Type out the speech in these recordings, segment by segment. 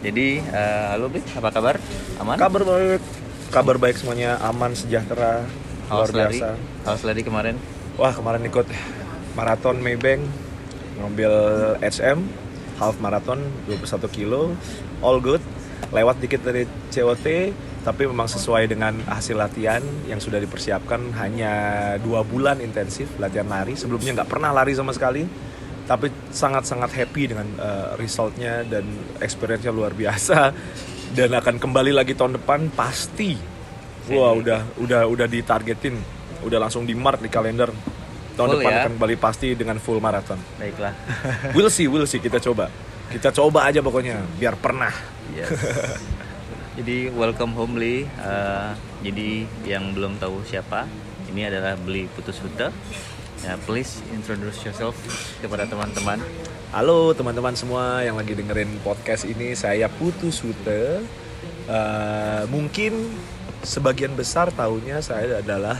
Jadi, eh, halo apa kabar? Aman? Kabar baik, kabar baik semuanya aman sejahtera luar Haus lari? biasa. Haus lari kemarin? Wah kemarin ikut maraton Maybank ngambil HM half marathon 21 kilo all good lewat dikit dari COT tapi memang sesuai dengan hasil latihan yang sudah dipersiapkan hanya dua bulan intensif latihan lari sebelumnya nggak pernah lari sama sekali tapi sangat-sangat happy dengan uh, resultnya dan experience-nya luar biasa dan akan kembali lagi tahun depan pasti wah udah udah udah ditargetin udah langsung di mark di kalender tahun Full depan ya? akan kembali pasti dengan full marathon Baiklah. we'll see we'll see kita coba kita coba aja pokoknya biar pernah Yes. Jadi, welcome home Li. Eh, jadi, yang belum tahu siapa, ini adalah Beli Putus Huta. Ya, please introduce yourself kepada teman-teman. halo teman-teman semua yang lagi dengerin podcast ini. Saya Putu Sute Eh, mungkin sebagian besar tahunya saya adalah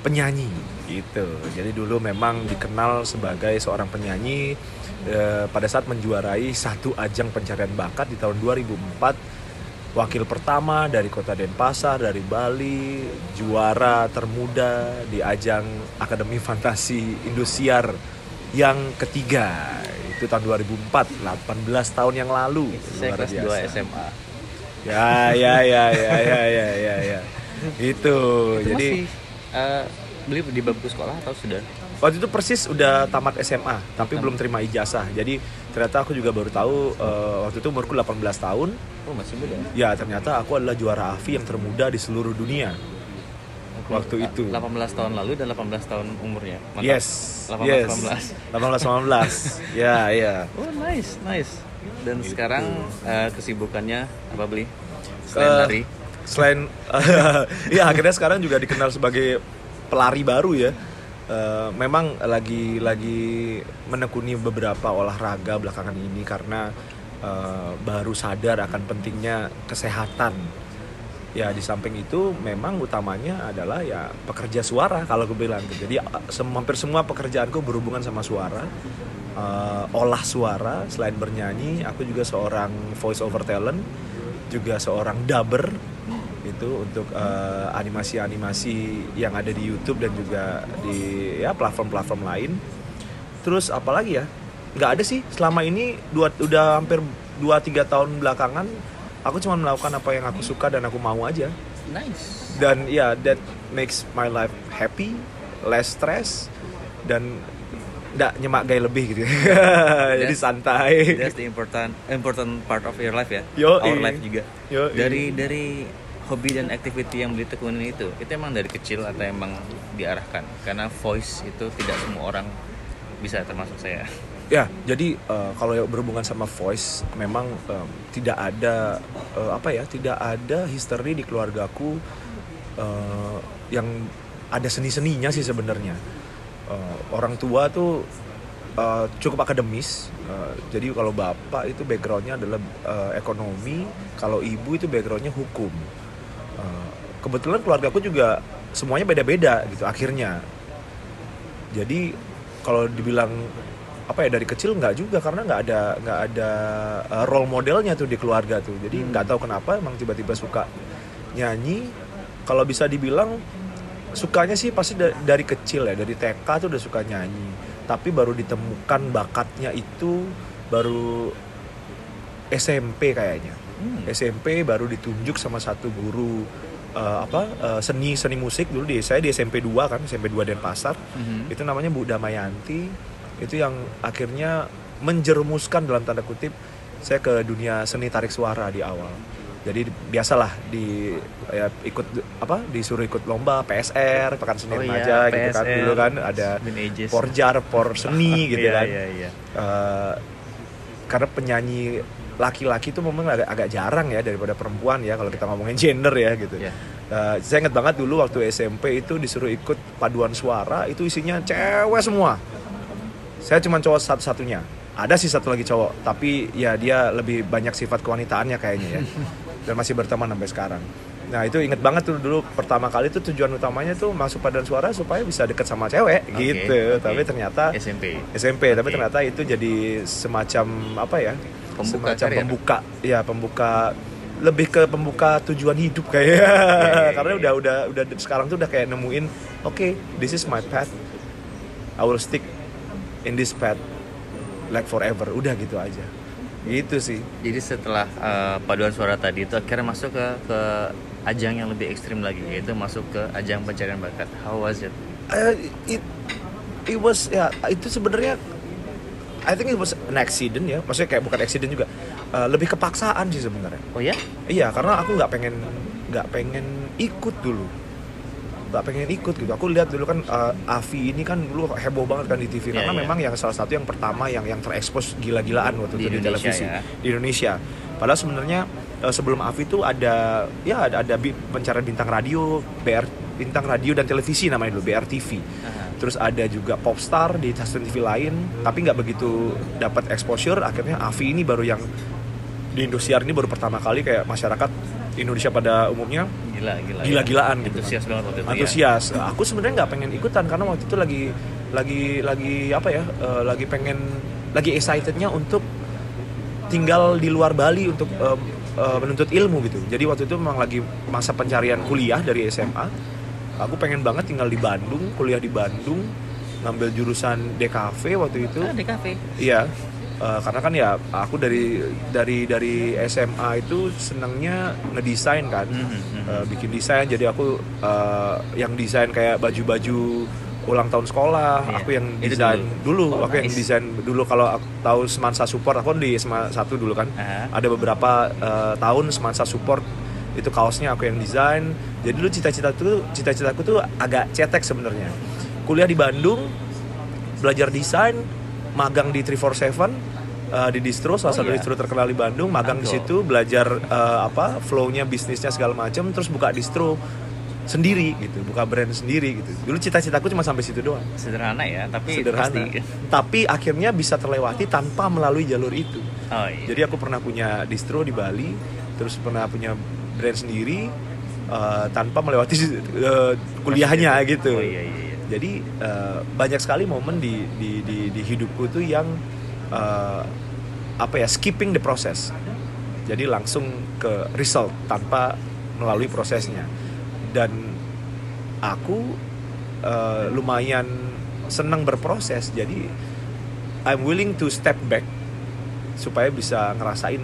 penyanyi. Gitu. Jadi dulu memang dikenal sebagai seorang penyanyi. Eh, pada saat menjuarai satu ajang pencarian bakat di tahun 2004 wakil pertama dari kota Denpasar dari Bali juara termuda di ajang Akademi Fantasi Indosiar yang ketiga itu tahun 2004 18 tahun yang lalu Saya Luar kelas biasa. 2 SMA. ya ya ya ya ya ya ya, ya. itu Itu jadi masih eh, Beli di bangku sekolah atau sudah? Waktu itu persis udah tamat SMA, tapi Tamat. belum terima ijazah. Jadi ternyata aku juga baru tahu eh, waktu itu umurku 18 tahun. Oh, masih muda. Ya ternyata aku adalah juara AFI yang termuda di seluruh dunia. Waktu itu. 18 tahun lalu dan 18 tahun umurnya. Mantap. Yes. 18 yes. 18. 18 19. ya, ya. Oh nice, nice. Dan Gitu. sekarang eh, kesibukannya apa beli? Selain Eh, lari. Selain ya akhirnya sekarang juga dikenal sebagai pelari baru ya. Eh, memang lagi lagi menekuni beberapa olahraga belakangan ini karena eh, baru sadar akan pentingnya kesehatan. Ya di samping itu memang utamanya adalah ya pekerja suara kalau gue bilang. Jadi eh, sem- hampir semua pekerjaanku berhubungan sama suara. Eh, olah suara selain bernyanyi, aku juga seorang voice over talent, juga seorang dubber itu untuk eh, animasi-animasi yang ada di YouTube dan juga di ya platform-platform lain. Terus apalagi ya? Nggak ada sih selama ini dua, udah hampir 2-3 tahun belakangan aku cuma melakukan apa yang aku suka dan aku mau aja. Nice. Dan ya that makes my life happy, less stress dan nggak nyemak gaya lebih gitu. Jadi santai. That's the important important part of your life ya. Yoi. Our life juga. Yoi. Dari dari hobi dan activity yang beli tekunin itu, itu emang dari kecil atau emang diarahkan? Karena voice itu tidak semua orang bisa termasuk saya. Ya, jadi eh, kalau berhubungan sama voice, memang em, tidak ada eh, apa ya, tidak ada history di keluargaku eh, yang ada seni-seninya sih sebenarnya. Eh, orang tua tuh eh, cukup akademis, eh, jadi kalau bapak itu backgroundnya adalah eh, ekonomi, kalau ibu itu backgroundnya hukum. Eh, kebetulan keluargaku juga semuanya beda-beda gitu akhirnya. Jadi kalau dibilang apa ya dari kecil nggak juga karena nggak ada nggak ada uh, role modelnya tuh di keluarga tuh. Jadi nggak tahu kenapa emang tiba-tiba suka nyanyi. Kalau bisa dibilang sukanya sih pasti da- dari kecil ya dari TK tuh udah suka nyanyi. Tapi baru ditemukan bakatnya itu baru SMP kayaknya Hmm. SMP baru ditunjuk sama satu guru eh, apa eh, seni seni musik dulu di saya di SMP 2 kan SMP 2 Denpasar. Mhm. itu namanya Bu Damayanti. Itu yang akhirnya menjerumuskan dalam tanda kutip saya ke dunia seni tarik suara di awal. Jadi biasalah di ya, ikut apa disuruh ikut lomba PSR pekan seni Oh iya, remaja gitu kan. Dulu kan ada porjar por seni gitu Iya, kan. Iya, iya. Eh, karena penyanyi laki-laki itu memang agak, agak jarang ya daripada perempuan ya kalau kita ngomongin gender ya gitu. Iya. Eh, saya ingat banget dulu waktu SMP itu disuruh ikut paduan suara itu isinya cewek semua. Saya cuma cowok satu-satunya. Ada sih satu lagi cowok, tapi ya dia lebih banyak sifat kewanitaannya kayaknya ya. Dan masih berteman sampai sekarang. Nah itu inget banget tuh dulu pertama kali tuh tujuan utamanya tuh masuk paduan suara supaya bisa deket sama cewek Oke, gitu. oke. Tapi ternyata SMP. SMP tapi Oke. ternyata itu jadi semacam apa ya Pembuka semacam pembuka ya pembuka. Lebih ke pembuka tujuan hidup kayaknya. Iya, karena iya. udah udah udah sekarang tuh udah kayak nemuin oke this is my path. I will stick in this path like forever. Udah gitu aja. Gitu sih. Jadi setelah uh, paduan suara tadi itu akhirnya masuk ke ke ajang yang lebih ekstrim lagi yaitu masuk ke ajang pencarian bakat. How was it? Eh, it it was ya itu sebenarnya I think it was an accident ya. Maksudnya kayak bukan accident juga. Eh, lebih kepaksaan sih sebenarnya. Oh ya? iya karena aku nggak pengen nggak pengen ikut dulu. Nggak pengen ikut gitu. Aku lihat dulu kan eh, Avi ini kan dulu heboh banget kan di TV Iya, karena iya. memang yang salah satu yang pertama yang yang terekspos gila-gilaan waktu Di itu di Indonesia, televisi. ya. di Indonesia. Padahal sebenarnya eh, sebelum Avi itu ada ya ada ada pencarian bintang radio BR bintang radio dan televisi namanya dulu BRTV Aha. Terus ada juga Popstar di stasiun TV lain tapi nggak begitu dapat exposure akhirnya Avi ini baru yang di Indosiar ini baru pertama kali kayak masyarakat Indonesia pada umumnya Gila, gila. ya. Gila-gilaan gitu. Antusias banget waktu itu. ya. antusias aku sebenarnya nggak pengen ikutan karena waktu itu lagi lagi lagi apa ya eh, lagi pengen lagi excitednya untuk tinggal di luar Bali untuk eh, eh, menuntut ilmu gitu jadi waktu itu memang lagi masa pencarian kuliah dari SMA aku pengen banget tinggal di Bandung kuliah di Bandung ngambil jurusan DKV waktu itu Ah, kafe. Iya, eh, karena kan ya aku dari dari dari SMA itu senangnya ngedesain kan, Mhm, mhm. Eh, bikin desain. Jadi aku eh, yang desain kayak baju-baju ulang tahun sekolah, Iya, aku yang desain dulu. dulu, Oh, aku yang nice. desain dulu kalau aku tahu Semansa Support, aku kan di SMA satu dulu kan, Aha. ada beberapa eh, tahun Semansa Support itu kaosnya aku yang desain. Jadi dulu cita-cita tuh cita-citaku tuh agak cetek sebenarnya. Kuliah di Bandung, belajar desain, magang di 347 eh, di distro salah Oh, satu iya. distro terkenal di Bandung, magang di situ belajar eh, apa flow-nya bisnisnya segala macam, terus buka distro sendiri gitu, buka brand sendiri gitu. Dulu cita-citaku cuma sampai situ doang. Sederhana ya, tapi Sederhana. pasti. Tapi akhirnya bisa terlewati tanpa melalui jalur itu. Oh iya. Jadi aku pernah punya distro di Bali, terus pernah punya brand sendiri eh, tanpa melewati eh, kuliahnya gitu. Oh iya iya. iya. Jadi eh, banyak sekali momen di di di, di hidupku tuh yang eh, apa ya skipping the process. Jadi langsung ke result tanpa melalui prosesnya. Dan aku eh, lumayan senang berproses. Jadi I'm willing to step back supaya bisa ngerasain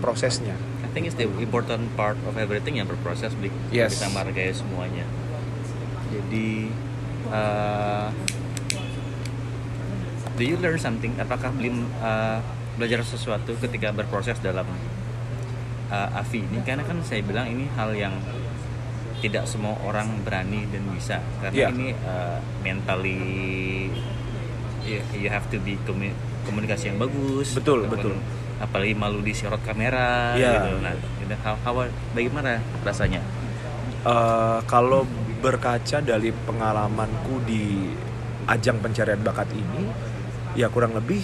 prosesnya. Think it's the important part of everything yang berproses Blik. Yes. Kita menghargai semuanya. Jadi uh, do you learn something? Apakah belum uh, belajar sesuatu ketika berproses dalam uh, AVI ini? Karena kan saya bilang ini hal yang tidak semua orang berani dan bisa karena Iya. ini uh, mentally you, you have to be komu- komunikasi yang bagus Betul, betul. Apalagi malu disorot kamera Iya. gitu nah gitu. how, how- bagaimana rasanya Eh, kalau berkaca dari pengalamanku di ajang pencarian bakat ini, ya kurang lebih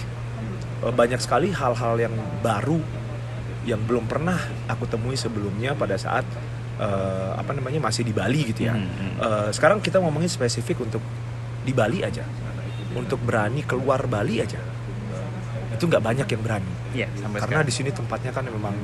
eh, banyak sekali hal-hal yang baru yang belum pernah aku temui sebelumnya pada saat eh, apa namanya masih di Bali gitu ya. Hmm, hmm. Eh, sekarang kita ngomongin spesifik untuk di Bali aja, untuk berani keluar Bali aja, itu nggak banyak yang berani. Iya sampai Karena di sini tempatnya kan memang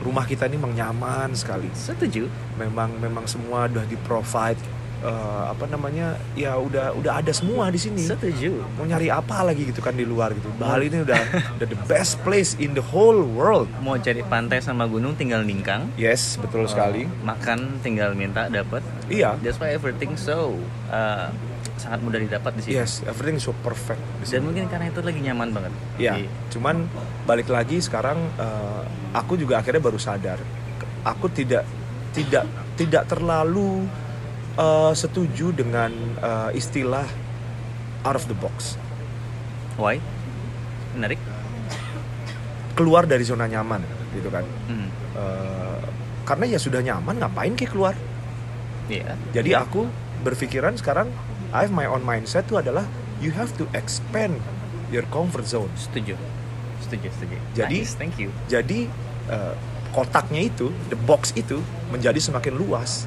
rumah kita ini memang nyaman sekali. Setuju. Memang memang semua udah di provide eh, apa namanya ya udah udah ada semua di sini. Setuju. Mau nyari apa lagi gitu kan di luar gitu. Bali ini udah udah the best place in the whole world. Mau cari pantai sama gunung tinggal ningkang. Yes betul sekali. Uh, makan tinggal minta dapat. Iya. That's why everything so uh, sangat mudah didapat di sini. Yes everything is so perfect di dan sini. mungkin karena itu lagi nyaman banget. Iya, Jadi, cuman balik lagi sekarang eh, aku juga akhirnya baru sadar. Aku tidak tidak tidak terlalu eh, setuju dengan eh, istilah out of the box. Why? Menarik. Keluar dari zona nyaman gitu kan. Hmm. Eh, karena ya sudah nyaman ngapain kayak keluar? Iya. jadi aku berpikiran sekarang I have my own mindset itu adalah you have to expand your comfort zone setuju setuju setuju Jadi- Nice, thank you jadi eh, kotaknya itu the box itu menjadi semakin luas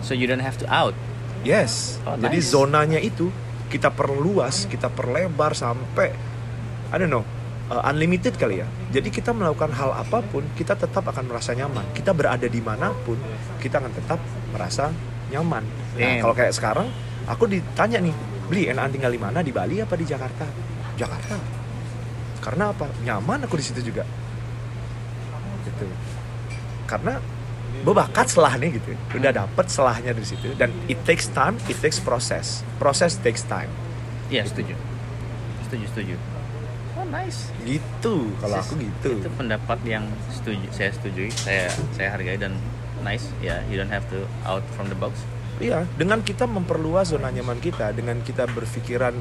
so you don't have to out yes Oh, jadi nice. zonanya itu kita perluas kita perlebar sampai I don't know uh, unlimited kali ya. Jadi kita melakukan hal apa pun, kita tetap akan merasa nyaman. Kita berada di mana pun, kita akan tetap merasa nyaman. Nah, kalau kayak sekarang, aku ditanya nih, beli enakan tinggal di mana di Bali apa di Jakarta? Jakarta. Karena apa? Nyaman aku di situ juga. Gitu. Karena bakat selahnya gitu udah dapet selahnya di situ dan it takes time it takes process process takes time Iya, setuju. Setuju, setuju. Oh, nice. gitu kalau aku gitu Itu pendapat yang setuju, saya setujui, saya saya hargai dan nice. Ya, you don't have to out from the box. Iya, dengan kita memperluas zona nyaman kita, dengan kita berpikiran,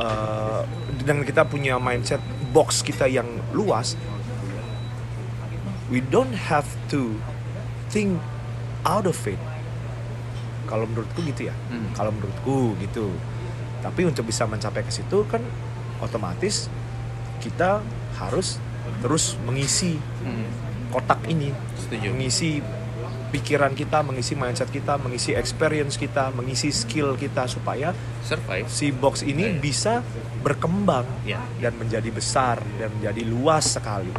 eh, dengan kita punya mindset box kita yang luas, we don't have to think out of it. Kalau menurutku gitu ya. Hmm. Kalau menurutku gitu. Tapi untuk bisa mencapai ke situ kan otomatis kita harus terus mengisi Hmm, kotak ini setuju. mengisi pikiran kita, mengisi mindset kita, mengisi experience kita, mengisi skill kita supaya Survive. si box ini Iya. bisa berkembang Ya. dan menjadi besar dan menjadi luas sekali.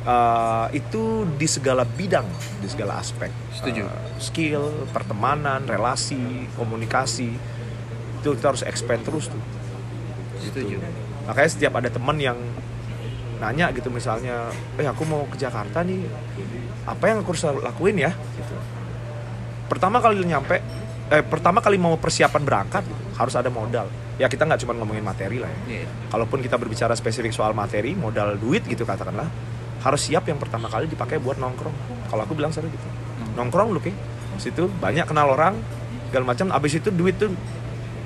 Uh, itu di segala bidang, di segala aspek. Setuju. Uh, skill, pertemanan, relasi, komunikasi itu kita harus expand terus tuh. Setuju. Makanya setiap ada teman yang nanya gitu misalnya, eh aku mau ke Jakarta nih, apa yang aku harus lakuin ya? Gitu. Pertama kali nyampe, eh pertama kali mau persiapan berangkat gitu, harus ada modal. Ya kita nggak cuma ngomongin materi lah ya. Iya. Kalaupun kita berbicara spesifik soal materi, modal duit gitu katakanlah, harus siap yang pertama kali dipakai buat nongkrong. Kalau aku bilang selalu gitu, nongkrong lu situ banyak kenal orang segala macam. Abis itu duit tuh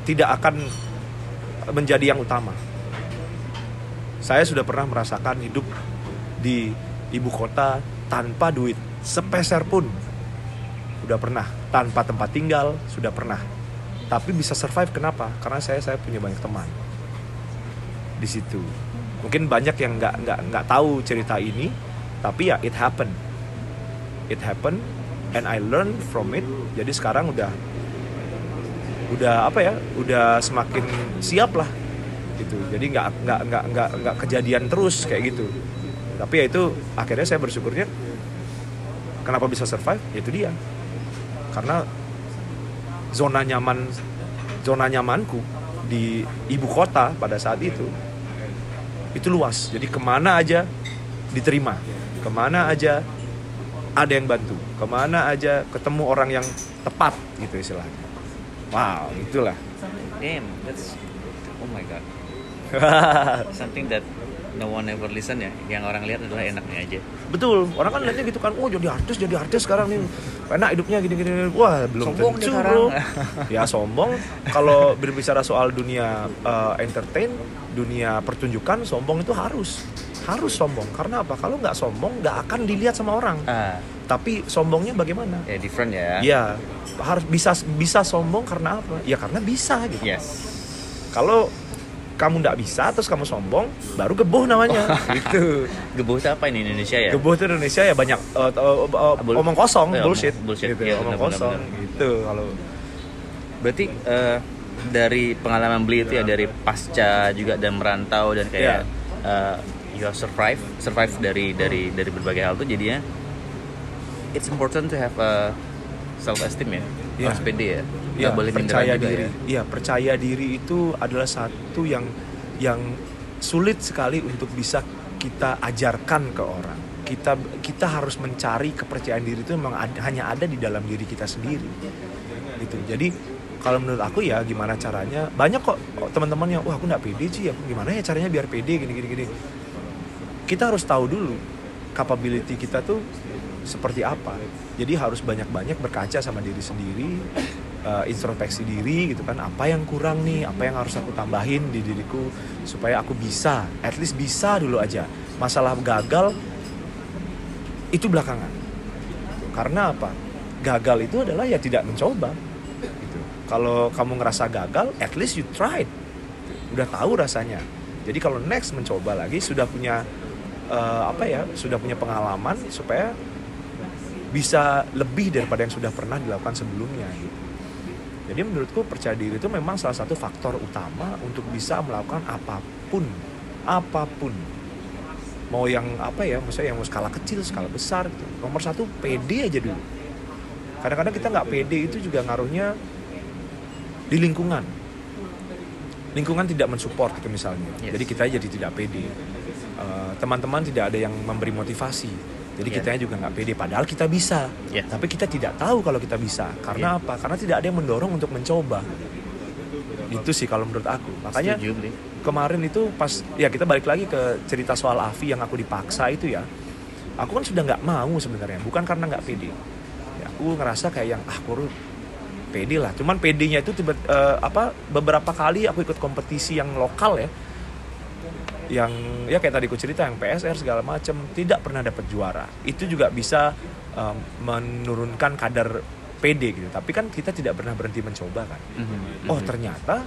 tidak akan menjadi yang utama. Saya sudah pernah merasakan hidup di ibu kota tanpa duit sepeser pun. Sudah pernah tanpa tempat tinggal, sudah pernah. Tapi bisa survive kenapa? Karena saya saya punya banyak teman di situ. Mungkin banyak yang nggak nggak nggak tahu cerita ini, tapi ya it happen, it happen, and I learn from it. Jadi sekarang udah udah apa ya? Udah semakin siap lah gitu. Jadi nggak nggak nggak nggak nggak kejadian terus kayak gitu. Tapi ya itu akhirnya saya bersyukurnya kenapa bisa survive? Itu dia. Karena zona nyaman zona nyamanku di ibu kota pada saat itu itu luas jadi ke mana aja diterima ke mana aja ada yang bantu ke mana aja ketemu orang yang tepat gitu istilahnya wow itulah Damn, that's oh my god. Something that no one ever listen ya. Yang orang lihat adalah enaknya aja. betul orang kan lihatnya gitu kan oh jadi artis jadi artis sekarang nih enak hidupnya gini gini wah belum Sombong tentu sekarang. bro ya sombong kalau berbicara soal dunia uh, entertain dunia pertunjukan sombong itu harus harus sombong karena apa kalau nggak sombong nggak akan dilihat sama orang Ah, tapi sombongnya bagaimana ya different ya. Iya, harus bisa bisa sombong karena apa? Ya karena bisa gitu. Yes. Kalau kamu nggak bisa terus kamu sombong, baru geboh namanya. gitu. Gebuh itu apa ini Indonesia ya? Geboh itu Indonesia ya banyak uh, uh, uh, Bul- omong kosong, Eh, bullshit, bullshit. gitu. Iya, omong kosong gitu. Kalau Berarti eh, dari pengalaman beli itu ya dari pasca juga dan merantau dan kayak eh, you have survive, survive dari dari dari berbagai hal tuh jadinya it's important to have a self esteem ya. Iya. Harus pede ya. Nggak ya, boleh percaya diri. ya. Iya, percaya diri itu adalah satu yang yang sulit sekali untuk bisa kita ajarkan ke orang. Kita kita harus mencari kepercayaan diri itu memang ada- hanya ada di dalam diri kita sendiri. Gitu. Jadi kalau menurut aku ya gimana caranya? Banyak kok teman-teman yang wah aku nggak pede sih, aku gimana ya caranya biar pede gini gini gini. Kita harus tahu dulu capability kita tuh seperti apa. Jadi harus banyak-banyak berkaca sama diri sendiri, eh, introspeksi diri gitu kan. Apa yang kurang nih? Apa yang harus aku tambahin di diriku supaya aku bisa, at least bisa dulu aja. Masalah gagal itu belakangan. Karena apa? Gagal itu adalah ya tidak mencoba. Gitu. Kalau kamu ngerasa gagal, at least you tried. Udah tahu rasanya. Jadi kalau next mencoba lagi sudah punya eh, apa ya? Sudah punya pengalaman supaya bisa lebih daripada yang sudah pernah dilakukan sebelumnya gitu. Jadi menurutku percaya diri itu memang salah satu faktor utama untuk bisa melakukan apa pun apa pun. Mau yang apa ya maksudnya yang mau skala kecil skala besar gitu. Nomor satu pede aja dulu. Kadang-kadang kita nggak pede itu juga ngaruhnya di lingkungan. Lingkungan tidak mensupport gitu misalnya. Yes. jadi kita jadi tidak pede Eh, teman-teman tidak ada yang memberi motivasi jadi Yeah. kita juga nggak pede padahal kita bisa. Yeah. tapi kita tidak tahu kalau kita bisa. Karena apa? Karena tidak ada yang mendorong untuk mencoba. Itu sih kalau menurut aku. Makanya Setuju, kemarin itu pas ya kita balik lagi ke cerita soal Avi yang aku dipaksa itu ya. Aku kan sudah nggak mau sebenarnya. Bukan karena nggak pede. Ya, aku ngerasa kayak yang ah aku pede lah. Cuman pedenya itu tiba eh, apa beberapa kali aku ikut kompetisi yang lokal ya yang ya kayak tadi aku cerita yang PSR segala macam tidak pernah dapat juara. Itu juga bisa em, menurunkan kadar PD gitu. Tapi kan kita tidak pernah berhenti mencoba kan. Mhm, oh ternyata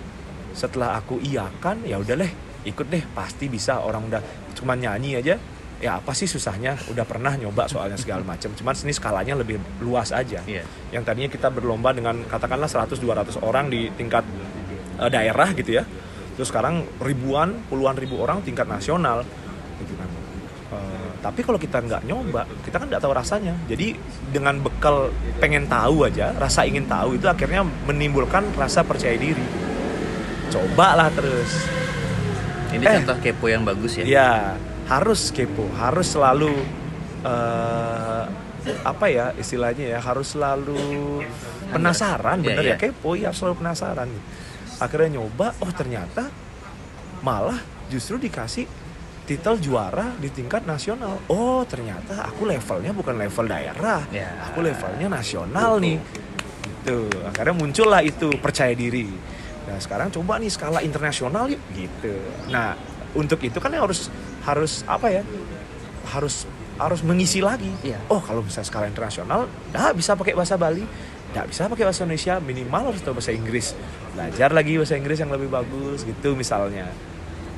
setelah aku iakan ya udah deh ikut deh. Pasti bisa orang udah cuma nyanyi aja. Ya apa sih susahnya? Udah pernah nyoba soalnya segala macam cuman sini skalanya lebih luas aja. Iya. yang tadinya kita berlomba dengan katakanlah 100-200 orang di tingkat eh, daerah gitu ya terus sekarang ribuan puluhan ribu orang tingkat nasional. Gitu kan. Eh, tapi kalau kita nggak nyoba kita kan nggak tahu rasanya. Jadi dengan bekal pengen tahu aja rasa ingin tahu itu akhirnya menimbulkan rasa percaya diri. Cobalah terus. Ini Eh. contoh kepo yang bagus ya. ya harus kepo harus selalu eh, apa ya istilahnya ya harus selalu penasaran bener iya. ya? kepo ya selalu penasaran akhirnya nyoba oh ternyata malah justru dikasih titel juara di tingkat nasional. Oh ternyata aku levelnya bukan level daerah. Ya. aku levelnya nasional nih. Gitu. Akhirnya muncullah itu percaya diri. Nah sekarang coba nih skala internasional yuk. Gitu. Nah untuk itu kan harus harus apa ya? Harus harus mengisi lagi. Iya. oh kalau bisa skala internasional dah bisa pakai bahasa Bali nggak bisa pakai bahasa Indonesia minimal harus tahu bahasa Inggris. Belajar lagi bahasa Inggris yang lebih bagus gitu misalnya.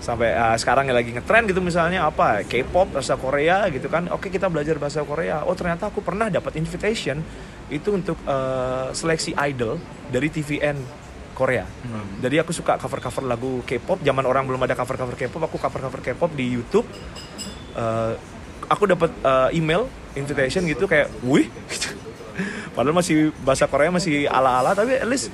Sampai ah, sekarang yang lagi ngetren gitu misalnya apa K-pop bahasa Korea gitu kan. Oke kita belajar bahasa Korea. Oh ternyata aku pernah dapat invitation itu untuk eh, seleksi idol dari TVN Korea. Hmm. jadi aku suka cover-cover lagu K-pop. Zaman orang belum ada cover-cover K-pop aku cover-cover K-pop di YouTube. Eh, aku dapat eh, email invitation gitu kayak wih gitu. Padahal masih bahasa Korea masih ala-ala tapi at least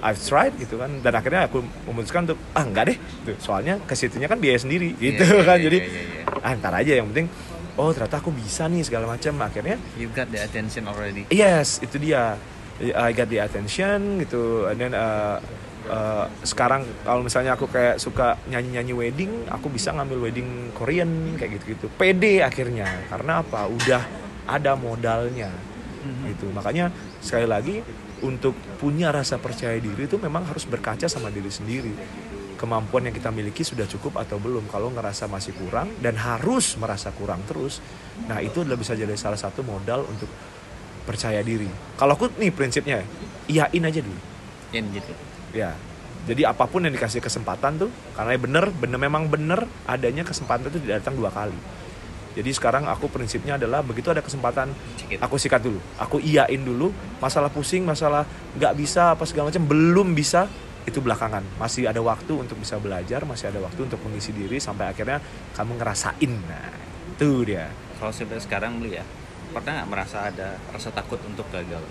I've tried gitu kan dan akhirnya aku memutuskan untuk ah enggak deh gitu. soalnya ke situnya kan biaya sendiri gitu Iya, iya, kan iya, jadi iya, iya. ah ntar aja yang penting oh ternyata aku bisa nih segala macam akhirnya You got the attention already. Yes, itu dia. I got the attention gitu. And then uh, uh, sekarang kalau misalnya aku kayak suka nyanyi-nyanyi wedding, aku bisa ngambil wedding Korean kayak gitu-gitu. Pede akhirnya. Karena apa? Udah ada modalnya. Gitu. Makanya sekali lagi untuk punya rasa percaya diri itu memang harus berkaca sama diri sendiri. Kemampuan yang kita miliki sudah cukup atau belum. Kalau ngerasa masih kurang dan harus merasa kurang terus, nah itu adalah bisa jadi salah satu modal untuk percaya diri. Kalau aku nih prinsipnya, iyain aja dulu. Gitu. Ya. Jadi apa pun yang dikasih kesempatan tuh, karena bener, bener memang bener adanya kesempatan itu tidak datang dua kali. Jadi sekarang aku prinsipnya adalah begitu ada kesempatan, aku sikat dulu, aku iyain dulu. Masalah pusing, masalah nggak bisa apa segala macam belum bisa itu belakangan. Masih ada waktu untuk bisa belajar, masih ada waktu untuk mengisi diri sampai akhirnya kamu ngerasain. Nah, itu dia. Kalau sampai sekarang beli ya, pernah nggak merasa ada rasa takut untuk gagal?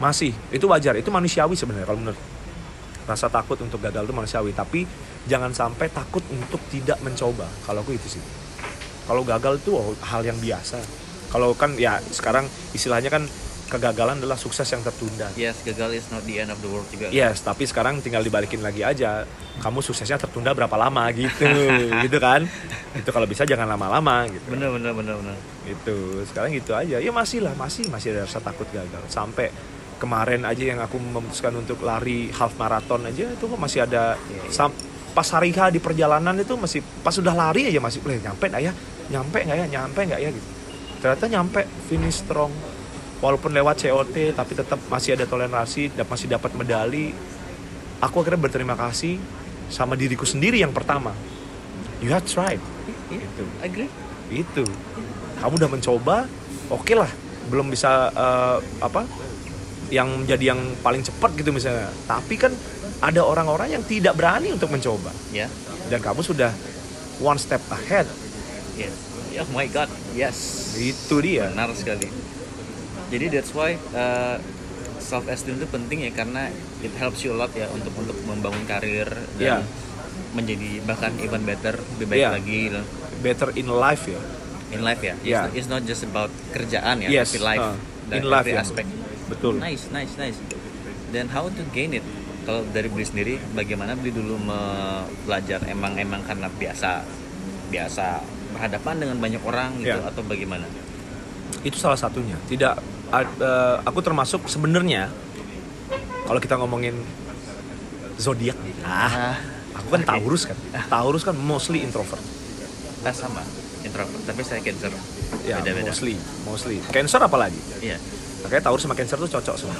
Masih, itu wajar, itu manusiawi sebenarnya kalau menurut rasa takut untuk gagal itu manusiawi, tapi jangan sampai takut untuk tidak mencoba. Kalau aku itu sih. Kalau gagal itu oh, hal yang biasa. Kalau kan ya sekarang istilahnya kan kegagalan adalah sukses yang tertunda. Yes, gagal is not the end of the world juga. Yes, tapi sekarang tinggal dibalikin lagi aja. Kamu suksesnya tertunda berapa lama gitu, gitu kan? Itu kalau bisa jangan lama-lama gitu. Bener bener bener bener. itu sekarang gitu aja ya masih lah masih masih ada rasa takut gagal sampai kemarin aja yang aku memutuskan untuk lari half marathon aja itu kok masih ada iya. sam- pas hari H di perjalanan itu masih pas sudah lari aja masih boleh nyampe ya nyampe nggak ya? Nyampe nggak ya gitu. Ternyata nyampe finish strong. Walaupun lewat COT tapi tetap masih ada toleransi dan masih dapat medali. Aku akhirnya berterima kasih sama diriku sendiri yang pertama. You have tried. Iya, Gitu. agree. itu. Kamu udah mencoba oke lah. Belum bisa eh, apa yang menjadi yang paling cepat gitu misalnya. Tapi kan ada orang-orang yang tidak berani untuk mencoba. Ya, dan kamu sudah one step ahead Yes. Oh my god, yes. itu dia Benar sekali. Jadi that's why self esteem itu penting ya karena it helps you a lot ya untuk untuk membangun karir dan Yeah. menjadi bahkan even better, lebih baik Yeah. lagi gitu. better in life ya in life ya. It's, Yeah. not, it's not just about kerjaan ya, Yes, tapi life uh, in life ya. aspek. betul Nice, nice, nice. Dan how to gain it? Kalau dari beli sendiri, bagaimana beli dulu belajar emang emang karena biasa biasa berhadapan dengan banyak orang gitu Yeah. atau bagaimana? itu salah satunya tidak eh, aku termasuk sebenarnya kalau kita ngomongin zodiak nih ah aku kan oke. Taurus kan Taurus kan mostly introvert Ah, sama introvert, tapi saya cancer. ya Beda-beda. mostly mostly Cancer apalagi Iya. makanya Taurus sama Cancer tuh cocok semua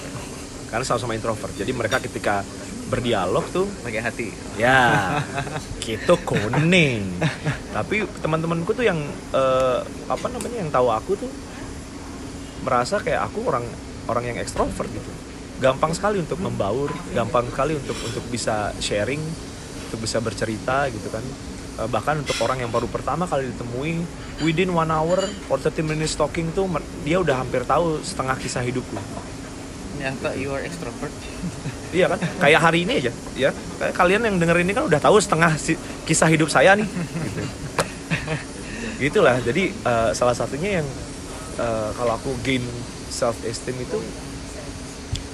karena sama-sama introvert jadi mereka ketika berdialog tuh. Pakai hati. ya gitu kuning. Tapi teman-temanku tuh yang eh, apa namanya yang tahu aku tuh merasa kayak aku orang orang yang ekstrovert gitu. Gampang sekali untuk membaur gampang sekali untuk untuk bisa sharing untuk bisa bercerita gitu kan. Eh, bahkan untuk orang yang baru pertama kali ditemui within one hour or 30 minutes talking tuh dia udah hampir tahu setengah kisah hidupku. Thought you are extrovert. Iya kan? Kayak hari ini aja, ya. Kayak kalian yang denger ini kan udah tahu setengah si- kisah hidup saya nih. Gitu. Gitulah. Jadi eh, salah satunya yang eh, kalau aku gain self esteem itu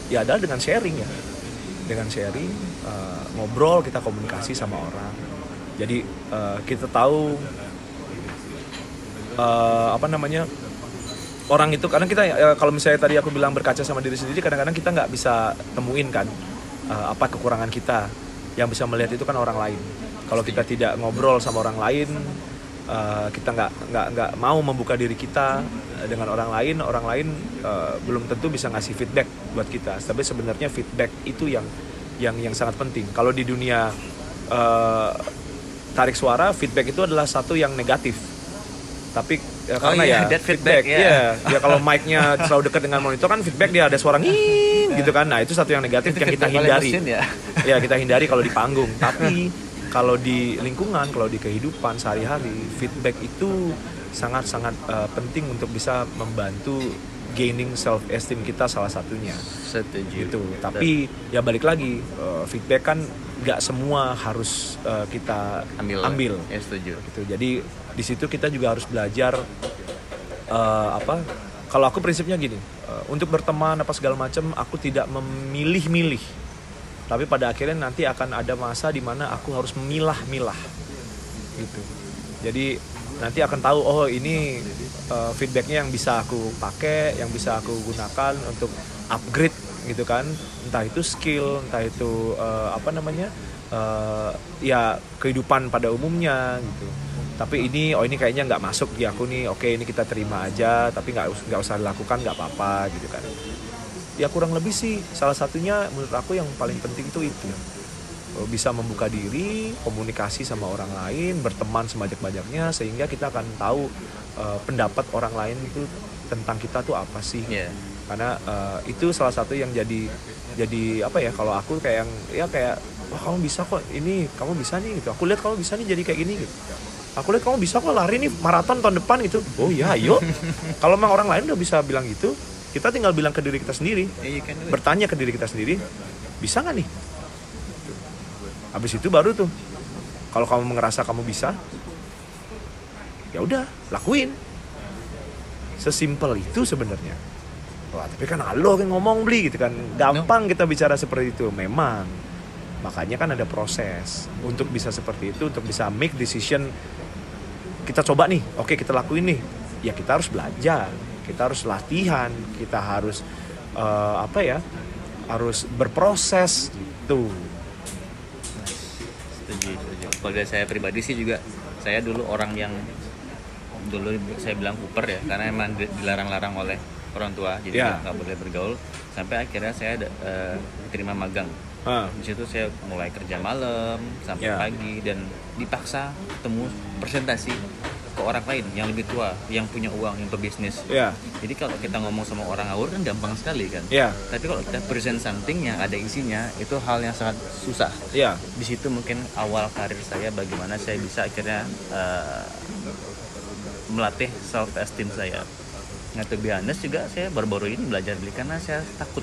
ya adalah dengan sharing ya. Dengan sharing, eh, ngobrol, kita komunikasi sama orang. Jadi eh, kita tahu eh, apa namanya orang itu karena kita eh, kalau misalnya tadi aku bilang berkaca sama diri sendiri kadang-kadang kita nggak bisa temuin kan eh, apa kekurangan kita. Yang bisa melihat itu kan orang lain. Kalau kita tidak ngobrol sama orang lain eh, kita nggak nggak nggak mau membuka diri kita dengan orang lain orang lain eh, belum tentu bisa ngasih feedback buat kita. Tapi sebenarnya feedback itu yang yang yang sangat penting. Kalau di dunia eh, tarik suara feedback itu adalah satu yang negatif tapi ya, Oh karena iya, ya that feedback, ya. iya. ya kalau mic-nya selalu dekat dengan monitor kan feedback dia ada suara nging gitu kan nah itu satu yang negatif yang kita Feedback hindari mesin ya. ya kita hindari kalau di panggung tapi kalau di lingkungan kalau di kehidupan sehari-hari feedback itu sangat-sangat eh, penting untuk bisa membantu gaining self esteem kita salah satunya Setuju. gitu tapi ya balik lagi eh, feedback kan nggak semua harus eh, kita ambil. ambil Ya setuju. gitu jadi di situ kita juga harus belajar eh, apa kalau aku prinsipnya gini eh, untuk berteman apa segala macam aku tidak memilih-milih. Tapi pada akhirnya nanti akan ada masa di mana aku harus memilah-milah gitu. Jadi nanti akan tahu oh ini eh, feedbacknya yang bisa aku pakai yang bisa aku gunakan untuk upgrade gitu kan. Entah itu skill entah itu eh, apa namanya eh, ya kehidupan pada umumnya gitu tapi ini oh ini kayaknya nggak masuk di aku nih. Oke ini kita terima aja tapi nggak nggak usah dilakukan nggak apa-apa gitu kan. Ya kurang lebih sih salah satunya menurut aku yang paling penting itu itu. Eh, bisa membuka diri komunikasi sama orang lain berteman sebanyak-banyaknya sehingga kita akan tahu eh, pendapat orang lain itu tentang kita tuh apa sih. Iya. karena eh, itu salah satu yang jadi jadi apa ya kalau aku kayak yang ya kayak wah kamu bisa kok ini kamu bisa nih gitu. Aku lihat kamu bisa nih jadi kayak gini gitu aku lihat kamu bisa kok lari nih maraton tahun depan itu oh iya ayo. Kalau memang orang lain udah bisa bilang gitu kita tinggal bilang ke diri kita sendiri. Do it. bertanya ke diri kita sendiri bisa nggak nih? Habis itu baru tuh kalau kamu ngerasa kamu bisa ya udah lakuin. Sesimpel itu sebenarnya. Wah tapi kan halo kan ngomong beli gitu kan. Gampang kita bicara seperti itu memang. Makanya kan ada proses. Untuk bisa seperti itu untuk bisa make decision kita coba nih oke kita lakuin nih. Ya kita harus belajar kita harus latihan kita harus eh, apa ya harus berproses gitu. Setuju setuju. Kalau dari saya pribadi sih juga saya dulu orang yang dulu saya bilang Cooper ya karena emang di- dilarang-larang oleh orang tua jadi Ya. nggak nggak boleh bergaul. Sampai akhirnya saya ada, eh, diterima magang Ah, di situ saya mulai kerja malam sampai Ya. pagi dan dipaksa ketemu presentasi ke orang lain yang lebih tua yang punya uang yang berbisnis. Ya. Jadi kalau kita ngomong sama orang awur kan gampang sekali kan? Ya. Tapi kalau kita present something yang ada isinya itu hal yang sangat susah. Ya. Di situ mungkin awal karir saya bagaimana saya bisa akhirnya eh, melatih self esteem saya Nah, to be honest juga saya baru-baru ini belajar beli karena saya takut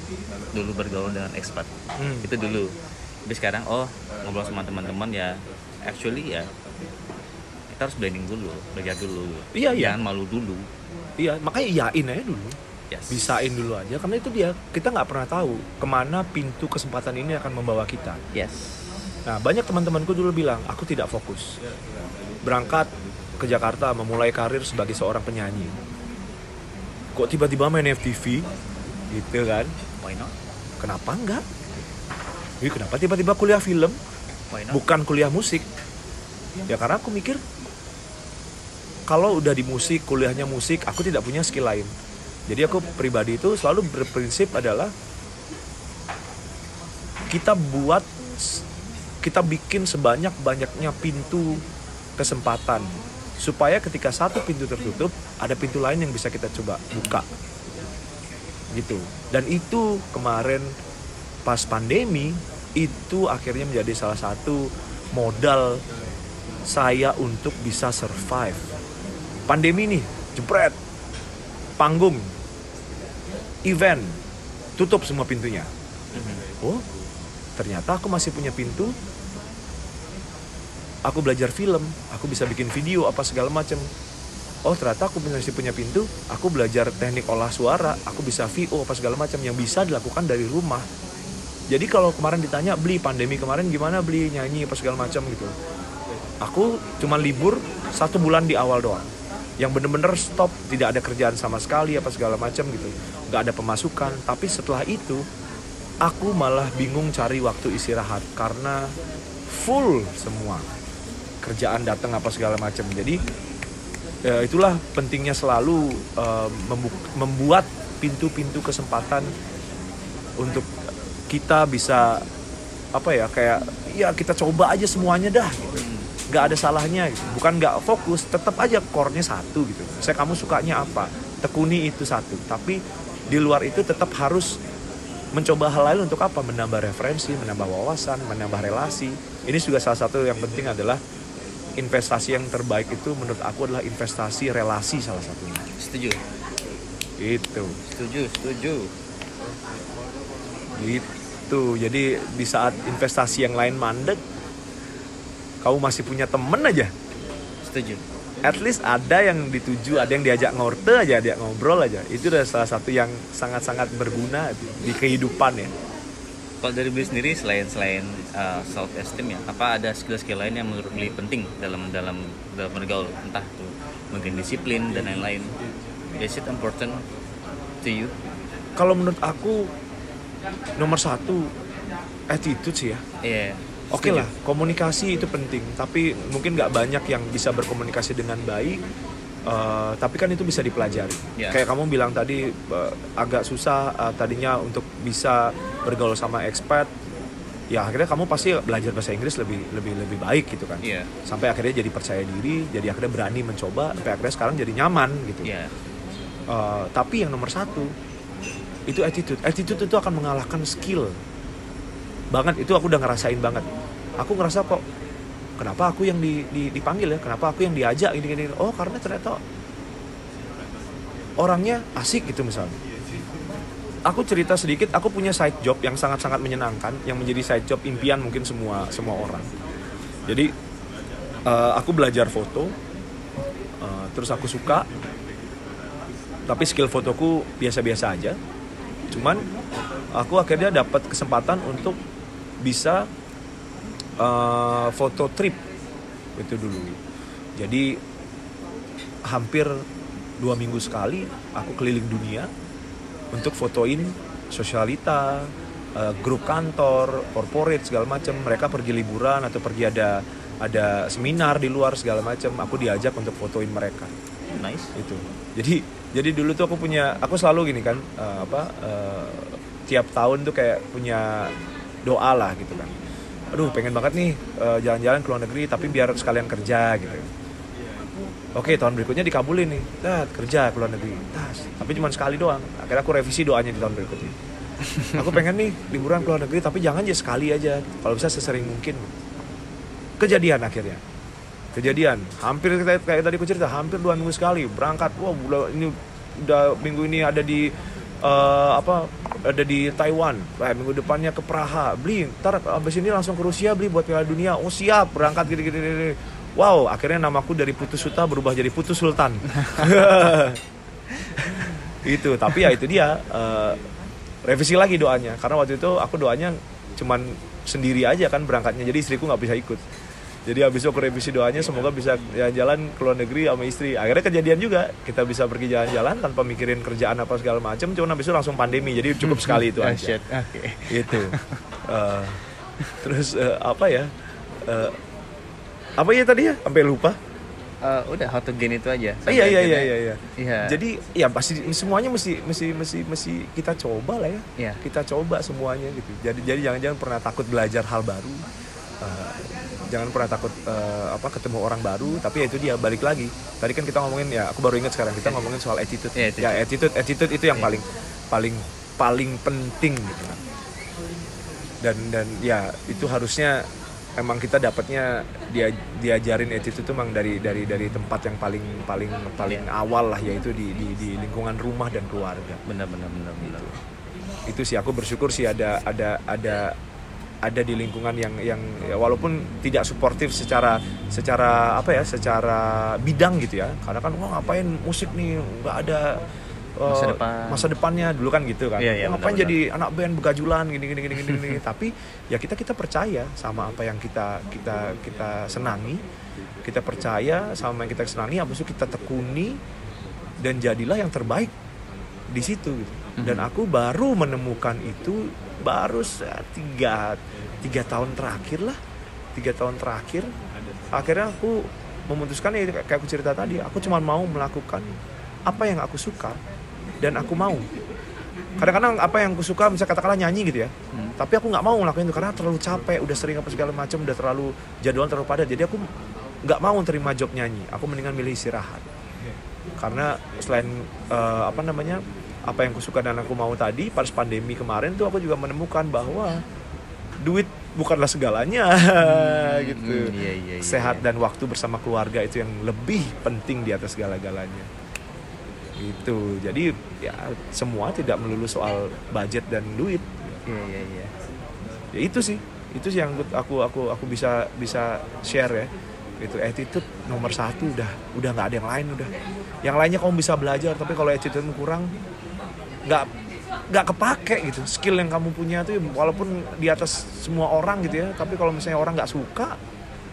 dulu bergaul dengan expat. Hmm. Itu dulu. Tapi sekarang oh ngobrol sama teman-teman ya actually ya kita harus blending dulu, belajar dulu. Iya, iya. Jangan malu dulu. iya makanya iyain aja dulu Yes. bisain dulu aja karena itu dia kita nggak pernah tahu ke mana pintu kesempatan ini akan membawa kita Yes. nah banyak teman-temanku dulu bilang aku tidak fokus berangkat ke Jakarta memulai karir sebagai seorang penyanyi kok tiba-tiba main FTV gitu kan? Why not? kenapa enggak? Ih, kenapa tiba-tiba kuliah film? Why not? bukan kuliah musik. Ya karena aku mikir kalau udah di musik kuliahnya musik aku tidak punya skill lain. Jadi aku pribadi itu selalu berprinsip adalah kita buat kita bikin sebanyak banyaknya pintu kesempatan. Supaya ketika satu pintu tertutup ada pintu lain yang bisa kita coba buka. Gitu. Dan itu kemarin pas pandemi itu akhirnya menjadi salah satu modal saya untuk bisa survive. Pandemi nih jebret. Panggung. Event. Tutup semua pintunya. Mhm. oh ternyata aku masih punya pintu. Aku belajar film. Aku bisa bikin video apa segala macam oh ternyata aku masih punya pintu. Aku belajar teknik olah suara. Aku bisa VO apa segala macam yang bisa dilakukan dari rumah. Jadi kalau kemarin ditanya beli pandemi kemarin gimana? Beli nyanyi apa segala macam gitu. Aku cuma libur satu bulan di awal doang. Yang bener-bener stop. Tidak ada kerjaan sama sekali apa segala macam gitu. Nggak ada pemasukan. Tapi setelah itu aku malah bingung cari waktu istirahat. Karena full semua. Kerjaan datang apa segala macam. Jadi ya itulah pentingnya selalu membu- membuat pintu-pintu kesempatan untuk kita bisa apa ya kayak ya kita coba aja semuanya dah gitu. Nggak ada salahnya gitu. bukan nggak fokus tetap aja core-nya satu gitu. Saya kamu sukanya apa tekuni itu satu. Tapi di luar itu tetap harus mencoba hal lain untuk apa? Menambah referensi menambah wawasan menambah relasi. Ini juga salah satu yang penting adalah investasi yang terbaik itu menurut aku adalah investasi relasi salah satunya Setuju. itu Setuju, setuju. gitu jadi di saat investasi yang lain mandek kamu masih punya temen aja Setuju. at least ada yang dituju ada yang diajak ngorte aja dia ngobrol aja itu udah salah satu yang sangat-sangat berguna di kehidupan ya Kalau dari Beli sendiri selain selain uh, self esteem ya, apa ada skill-skill lain yang menurut Beli penting dalam dalam dalam bergaul entah itu mungkin disiplin dan lain-lain. Is it important to you? kalau menurut aku nomor satu attitude sih ya Iya. Oke setuju. lah, komunikasi itu penting, tapi mungkin nggak banyak yang bisa berkomunikasi dengan baik. Eh, tapi kan itu bisa dipelajari. Ya. Kayak kamu bilang tadi eh, agak susah eh, tadinya untuk bisa bergaul sama expat. Ya akhirnya kamu pasti belajar bahasa Inggris lebih lebih lebih baik gitu kan. Iya. Sampai akhirnya jadi percaya diri, jadi akhirnya berani mencoba, sampai akhirnya sekarang jadi nyaman gitu. Iya. Eh, tapi yang nomor satu itu attitude. Attitude itu akan mengalahkan skill. Banget itu aku udah ngerasain banget. Aku ngerasa kok kenapa aku yang di, di- dipanggil ya? Kenapa aku yang diajak gini gini? Oh karena ternyata orangnya asik gitu misalnya. Aku cerita sedikit, aku punya side job yang sangat-sangat menyenangkan, yang menjadi side job impian mungkin semua semua orang. Jadi eh, aku belajar foto, eh, terus aku suka, tapi skill fotoku biasa-biasa aja. Cuman aku akhirnya dapat kesempatan untuk bisa eh, foto trip itu dulu. Jadi hampir dua minggu sekali aku keliling dunia untuk fotoin sosialita, eh, grup kantor, corporate segala macam. Mereka pergi liburan atau pergi ada ada seminar di luar segala macam. Aku diajak untuk fotoin mereka Nice. itu jadi jadi dulu tuh aku punya aku selalu gini kan eh, apa eh, tiap tahun tuh kayak punya doa lah gitu kan aduh pengen banget nih eh, jalan-jalan ke luar negeri tapi biar sekalian kerja gitu Oke tahun berikutnya dikabulin nih, nah, kerja ke luar negeri, tas. Tapi cuma sekali doang. Akhirnya aku revisi doanya di tahun berikutnya. Aku pengen nih liburan ke luar negeri, tapi jangan aja sekali aja. Kalau bisa sesering mungkin. Kejadian akhirnya. Kejadian. Hampir kayak, tadi aku cerita, hampir dua minggu sekali berangkat. Wah, udah ini udah minggu ini ada di eh, apa ada di Taiwan. Eh, minggu depannya ke Praha. Beli ntar abis ini langsung ke Rusia beli buat Piala Dunia. Oh siap berangkat gini gini, gini. wow akhirnya namaku dari Putus Suta berubah jadi Putus Sultan. Itu tapi ya itu dia. Eh, revisi lagi doanya. Karena waktu itu aku doanya cuman sendiri aja kan berangkatnya. Jadi istriku nggak bisa ikut jadi habis itu aku revisi doanya semoga bisa jalan-jalan ke luar negeri sama istri. Akhirnya kejadian juga kita bisa pergi jalan-jalan tanpa mikirin kerjaan apa segala macam cuman habis itu langsung pandemi jadi cukup sekali itu Ah, aja. Shit. Oke. itu Eh, terus eh, apa ya? Eh, apa ya tadi ya? Sampai lupa. Eh, udah how to gain itu aja. Ah, iya iya iya iya iya. Iya. jadi ya pasti semuanya mesti mesti mesti mesti kita coba lah ya. Iya. kita coba semuanya gitu. Jadi jadi jangan jangan pernah takut belajar hal baru jangan pernah takut eh, apa ketemu orang baru tapi ya itu dia balik lagi. Tadi kan kita ngomongin ya aku baru ingat sekarang kita ngomongin soal attitude. Iya, attitude. ya attitude attitude itu yang Iya. paling paling paling penting gitu. Dan dan ya itu harusnya emang kita dapatnya dia diajarin attitude itu emang dari dari dari tempat yang paling paling paling awal lah yaitu di, di di lingkungan rumah dan keluarga. Benar benar benar benar. itu sih aku bersyukur sih ada ada ada ada di lingkungan yang yang ya, walaupun tidak suportif secara secara apa ya secara bidang gitu ya karena kan wah ngapain musik nih nggak ada uh, Masa depan. masa depannya dulu kan gitu kan Iya, iya, Wah, ngapain benar-benar. jadi anak band begajulan gini gini gini gini, gini. tapi ya kita kita percaya sama apa yang kita kita kita senangi kita percaya sama yang kita senangi habis itu kita tekuni dan jadilah yang terbaik di situ gitu. dan Mhm. aku baru menemukan itu baru tiga tiga tahun terakhir lah. Tiga tahun terakhir. Akhirnya aku memutuskan ya kayak aku cerita tadi aku cuma mau melakukan apa yang aku suka dan aku mau. Kadang-kadang apa yang aku suka misalnya katakanlah nyanyi gitu ya. Hmm. tapi aku nggak mau ngelakuin itu karena terlalu capek udah sering apa segala macam udah terlalu jadwal terlalu padat. Jadi aku nggak mau terima job nyanyi. Aku mendingan milih istirahat. Karena selain eh, apa namanya apa yang aku suka dan aku mau tadi pas pandemi kemarin tuh aku juga menemukan bahwa duit bukanlah segalanya. Gitu. hmm, iya, iya, iya, sehat iya. dan waktu bersama keluarga itu yang lebih penting di atas segala-galanya. Itu jadi ya semua tidak melulu soal budget dan duit. Iya iya iya. ya itu sih. Itu sih yang aku aku aku bisa bisa share ya. Itu attitude nomor satu udah udah nggak ada yang lain udah. Yang lainnya kamu bisa belajar tapi kalau attitude kurang nggak nggak kepake gitu skill yang kamu punya tuh walaupun di atas semua orang gitu ya tapi kalau misalnya orang nggak suka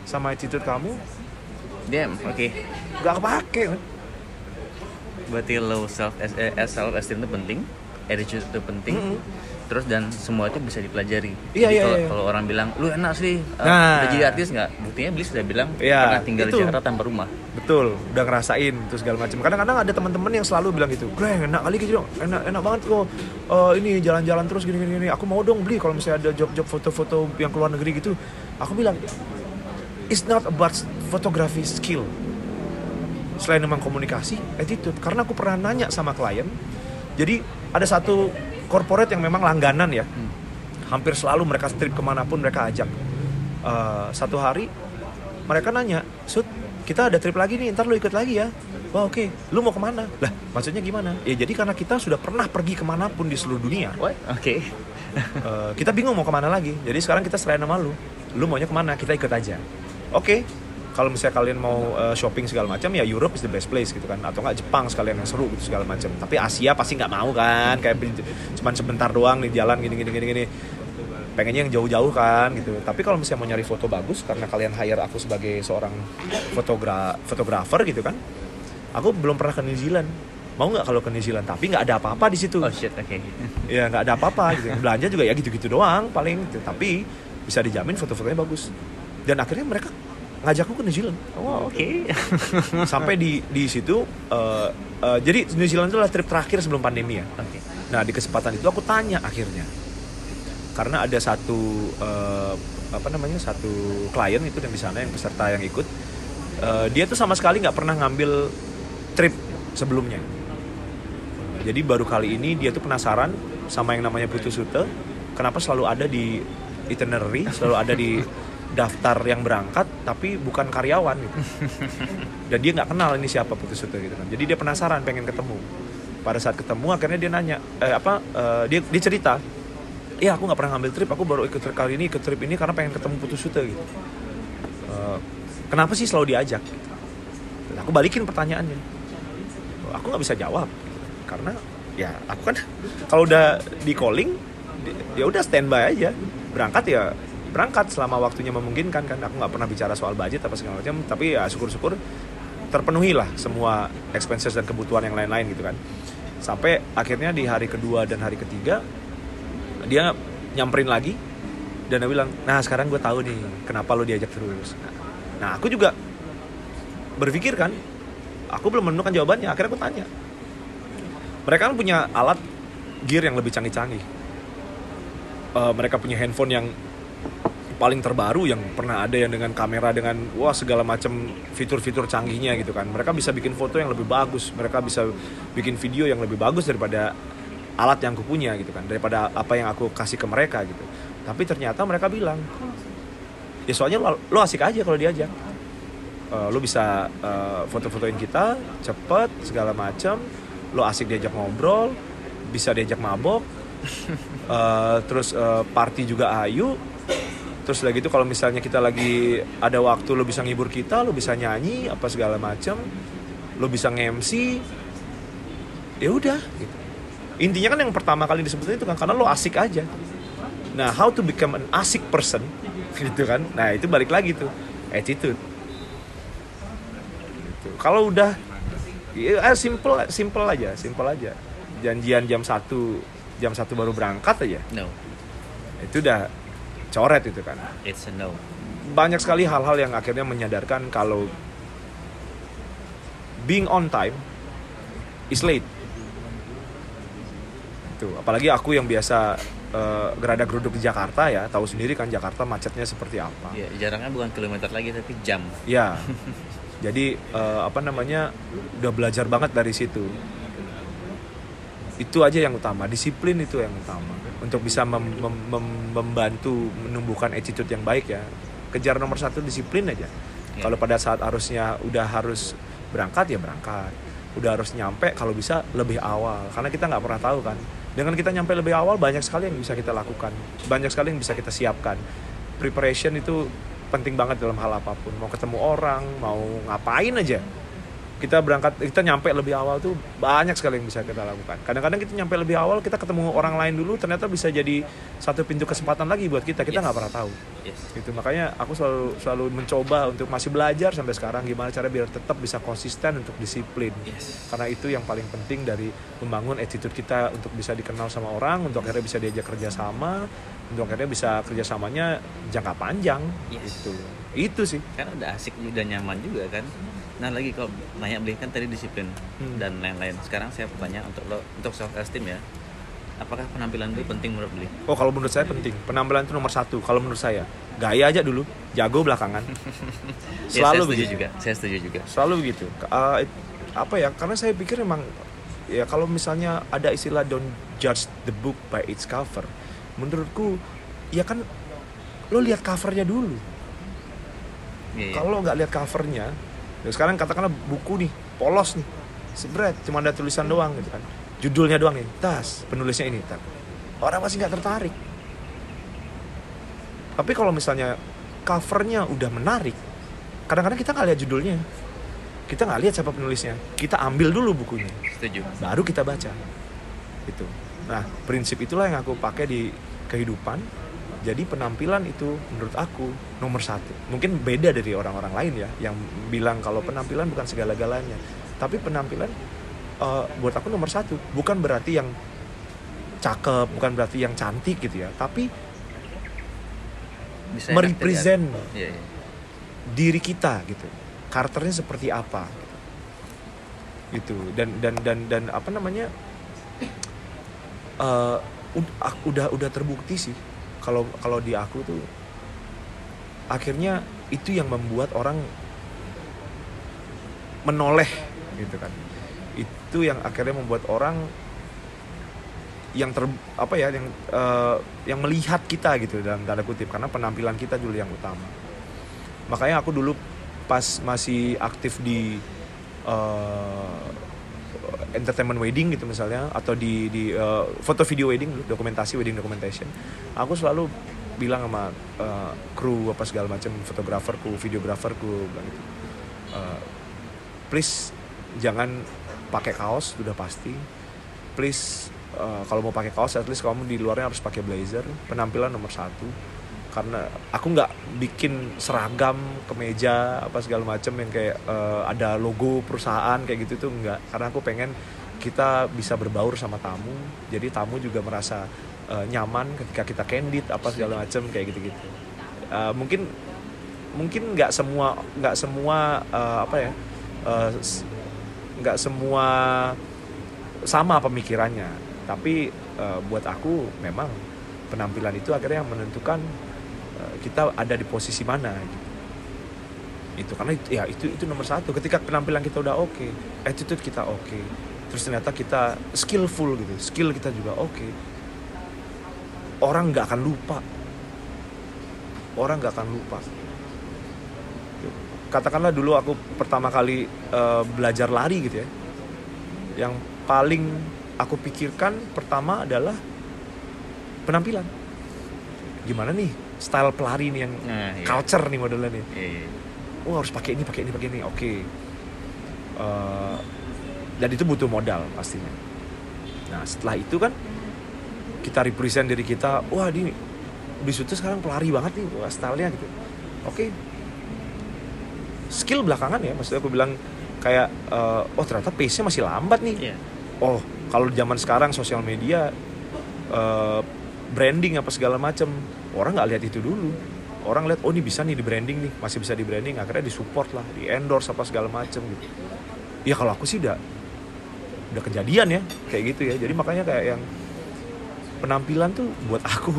sama attitude kamu Damn, oke. nggak kepake? Berarti low self eh, self esteem itu penting, attitude itu penting. Mm-mm. Terus dan semua itu bisa dipelajari. Iya, Jadi iya, kalau iya. kalau orang bilang lu enak sih, uh, Nah. udah jadi artis nggak? Buktinya Blis sudah bilang Iya, pernah tinggal itu. di Jakarta tanpa rumah. betul udah ngerasain terus segala macam kadang-kadang ada teman-teman yang selalu bilang gitu Greng enak kali gitu dong enak enak banget kok Eh, ini jalan-jalan terus gini gini gini aku mau dong beli kalau misalnya ada job-job foto-foto yang keluar negeri gitu aku bilang it's not about photography skill selain memang komunikasi attitude karena aku pernah nanya sama klien jadi ada satu corporate yang memang langganan ya. Hmm. hampir selalu mereka trip ke mana pun mereka ajak. Eh, satu hari mereka nanya sud kita ada trip lagi nih ntar lu ikut lagi ya. Wah oke. Lu mau ke mana? Lah maksudnya gimana? Ya jadi karena kita sudah pernah pergi ke mana pun di seluruh dunia? Oke. Eh, kita bingung mau ke mana lagi. Jadi sekarang kita serahin sama lu. Lu maunya ke mana? Kita ikut aja. Oke kalau misalnya kalian mau eh, shopping segala macam ya Europe is the best place gitu kan. Atau nggak Jepang sekalian yang seru gitu segala macam. Tapi Asia pasti nggak mau kan. Kayak cuman sebentar doang di jalan gini gini gini gini. Pengennya yang jauh-jauh kan gitu. Tapi kalau misalnya mau nyari foto bagus karena kalian hire aku sebagai seorang fotogra fotografer gitu kan aku belum pernah ke New Zealand. Mau nggak kalau ke New Zealand? Tapi nggak ada apa-apa di situ. Oh shit, oke. ya nggak ada apa-apa gitu. Belanja juga ya gitu-gitu doang paling. Gitu. tapi bisa dijamin foto-fotonya bagus. Dan akhirnya mereka ngajakku ke New Zealand Oh, oke. sampai di di situ eh, eh, jadi New Zealand itu adalah trip terakhir sebelum pandemi ya Oke. nah di kesempatan itu aku tanya akhirnya karena ada satu eh, apa namanya satu klien itu yang di sana yang peserta yang ikut eh, dia tuh sama sekali nggak pernah ngambil trip sebelumnya jadi baru kali ini dia tuh penasaran sama yang namanya putus Sute kenapa selalu ada di itinerary selalu ada di daftar yang berangkat tapi bukan karyawan gitu. Dan dia nggak kenal ini siapa putus Sute gitu kan. Jadi dia penasaran pengen ketemu. Pada saat ketemu akhirnya dia nanya eh apa eh, dia dia cerita iya aku nggak pernah ngambil trip aku baru ikut trip kali ini ikut trip ini karena pengen ketemu putus Sute gitu. Eh, kenapa sih selalu diajak? Dan aku balikin pertanyaannya. Aku nggak bisa jawab karena ya aku kan kalau udah di calling ya udah standby aja. Berangkat ya berangkat selama waktunya memungkinkan kan? Aku nggak pernah bicara soal budget apa segala macam tapi ya syukur-syukur terpenuhi lah semua expenses dan kebutuhan yang lain-lain gitu kan? Sampai akhirnya di hari kedua dan hari ketiga dia nyamperin lagi dan dia bilang nah sekarang gue tahu nih kenapa lo diajak terus. Nah, aku juga berpikir kan? Aku belum menemukan jawabannya akhirnya aku tanya. Mereka kan punya alat gear yang lebih canggih-canggih. Eh, mereka punya handphone yang paling terbaru yang pernah ada yang dengan kamera dengan wah segala macam fitur-fitur canggihnya gitu kan. Mereka bisa bikin foto yang lebih bagus. Mereka bisa bikin video yang lebih bagus daripada alat yang aku punya gitu kan. Daripada apa yang aku kasih ke mereka gitu. Tapi ternyata mereka bilang ya soalnya lo, lo asik aja kalau diajak. Eh, lo bisa eh, foto-fotoin kita cepet segala macam. Lo asik diajak ngobrol bisa diajak mabok. Eh, terus eh, party juga ayu terus udah gitu kalau misalnya kita lagi ada waktu lo bisa ngibur kita lo bisa nyanyi apa segala macam lo bisa nge-MC ya udah gitu. intinya kan yang pertama kali disebutin itu kan karena lo asik aja. Nah how to become an asik person gitu kan? Nah itu balik lagi tuh attitude. Gitu. kalau udah ya, eh, simple simple aja simple aja. Janjian jam satu jam satu baru berangkat aja. No, itu udah coret itu kan. It's a no. banyak sekali hal-hal yang akhirnya menyadarkan kalau being on time is late. Itu apalagi aku yang biasa eh, gerada geruduk di Jakarta ya tahu sendiri kan Jakarta macetnya seperti apa. Ya, jarangnya bukan kilometer lagi tapi jam. ya jadi eh, apa namanya udah belajar banget dari situ. Itu aja yang utama disiplin itu yang utama untuk bisa mem- mem- mem- membantu menumbuhkan attitude yang baik ya. Kejar nomor satu disiplin aja. Ya. kalau pada saat harusnya udah harus berangkat ya berangkat. Udah harus nyampe kalau bisa lebih awal. Karena kita nggak pernah tahu kan. Dengan kita nyampe lebih awal banyak sekali yang bisa kita lakukan. Banyak sekali yang bisa kita siapkan. Preparation itu penting banget dalam hal apa pun. Mau ketemu orang mau ngapain aja kita berangkat kita nyampe lebih awal tuh banyak sekali yang bisa kita lakukan kadang-kadang kita nyampe lebih awal kita ketemu orang lain dulu ternyata bisa jadi satu pintu kesempatan lagi buat kita kita Yes. nggak pernah tahu Yes. gitu makanya aku selalu selalu mencoba untuk masih belajar sampai sekarang gimana cara biar tetap bisa konsisten untuk disiplin Yes. karena itu yang paling penting dari membangun attitude kita untuk bisa dikenal sama orang untuk akhirnya bisa diajak kerjasama untuk akhirnya bisa kerjasamanya jangka panjang Yes. itu itu sih Kan udah asik udah nyaman juga kan. Nah lagi kalau nanya beli kan tadi disiplin Hmm. dan lain-lain. Sekarang saya bertanya untuk lo untuk self esteem ya. Apakah penampilan beli penting menurut beli? oh kalau menurut saya penting penampilan itu nomor satu kalau menurut saya gaya aja dulu jago belakangan Ya, selalu saya setuju begitu juga. Saya setuju juga. selalu begitu Uh, it- apa ya karena saya pikir emang ya kalau misalnya ada istilah don't judge the book by its cover menurutku ya kan lo lihat covernya dulu Iya, iya. kalau lo nggak lihat covernya ya sekarang katakanlah buku nih polos nih. Sebret cuma ada tulisan doang gitu kan. Judulnya doang nih tas penulisnya ini tar. orang masih nggak tertarik. Tapi kalau misalnya covernya udah menarik kadang-kadang kita nggak lihat judulnya. Kita nggak lihat siapa penulisnya. Kita ambil dulu bukunya. Setuju. baru kita baca. Itu. Nah prinsip itulah yang aku pakai di kehidupan jadi penampilan itu menurut aku nomor satu. Mungkin beda dari orang-orang lain ya yang bilang kalau penampilan bukan segala-galanya. Tapi penampilan eh, buat aku nomor satu. Bukan berarti yang cakep bukan berarti yang cantik gitu ya. Tapi Bisa merepresent. Iya, iya. diri kita gitu. Karakternya seperti apa gitu. Dan dan dan dan apa namanya ak- udah udah terbukti sih kalau kalau di aku tuh akhirnya itu yang membuat orang menoleh gitu kan. Itu yang akhirnya membuat orang yang ter apa ya yang eh, yang melihat kita gitu dalam tanda kutip. Karena penampilan kita dulu yang utama. Makanya aku dulu pas masih aktif di eh, entertainment wedding gitu misalnya atau di di eh, foto video wedding dokumentasi wedding documentation aku selalu bilang sama eh, kru apa segala macam fotograferku videograferku bilang gitu eh, please jangan pakai kaos sudah pasti. Please eh, kalau mau pakai kaos at least kamu di luarnya harus pakai blazer penampilan nomor satu karena aku nggak bikin seragam kemeja apa segala macam yang kayak eh, ada logo perusahaan kayak gitu tuh nggak. Karena aku pengen kita bisa berbaur sama tamu. Jadi tamu juga merasa eh, nyaman ketika kita candid apa segala macam kayak gitu gitu mungkin mungkin nggak semua nggak semua eh, apa ya nggak semua sama pemikirannya. Tapi eh, buat aku memang penampilan itu akhirnya yang menentukan kita ada di posisi mana gitu. itu karena itu, ya itu itu nomor satu. Ketika penampilan kita udah oke attitude kita oke terus ternyata kita skillful gitu skill kita juga oke orang nggak akan lupa. Orang nggak akan lupa. Katakanlah dulu aku pertama kali eh, belajar lari gitu ya. Yang paling aku pikirkan pertama adalah penampilan. Gimana nih style pelari nih yang Nah, iya. culture nih modelnya nih. Iya, iya. oh harus pakai ini pakai ini pakai ini. Oke. Eh, dan itu butuh modal pastinya. Nah setelah itu kan kita represent diri kita wah ini Bisuto sekarang pelari banget nih wah stylenya gitu. Oke. Skill belakangan ya maksudnya aku bilang kayak eh, oh ternyata pace-nya masih lambat nih. Iya. oh kalau zaman sekarang sosial media eh, branding apa segala macam orang nggak lihat itu dulu orang lihat oh ini bisa nih di branding nih masih bisa di branding akhirnya disupport lah di endorse apa segala macam gitu ya kalau aku sih udah udah kejadian ya kayak gitu ya jadi makanya kayak yang penampilan tuh buat aku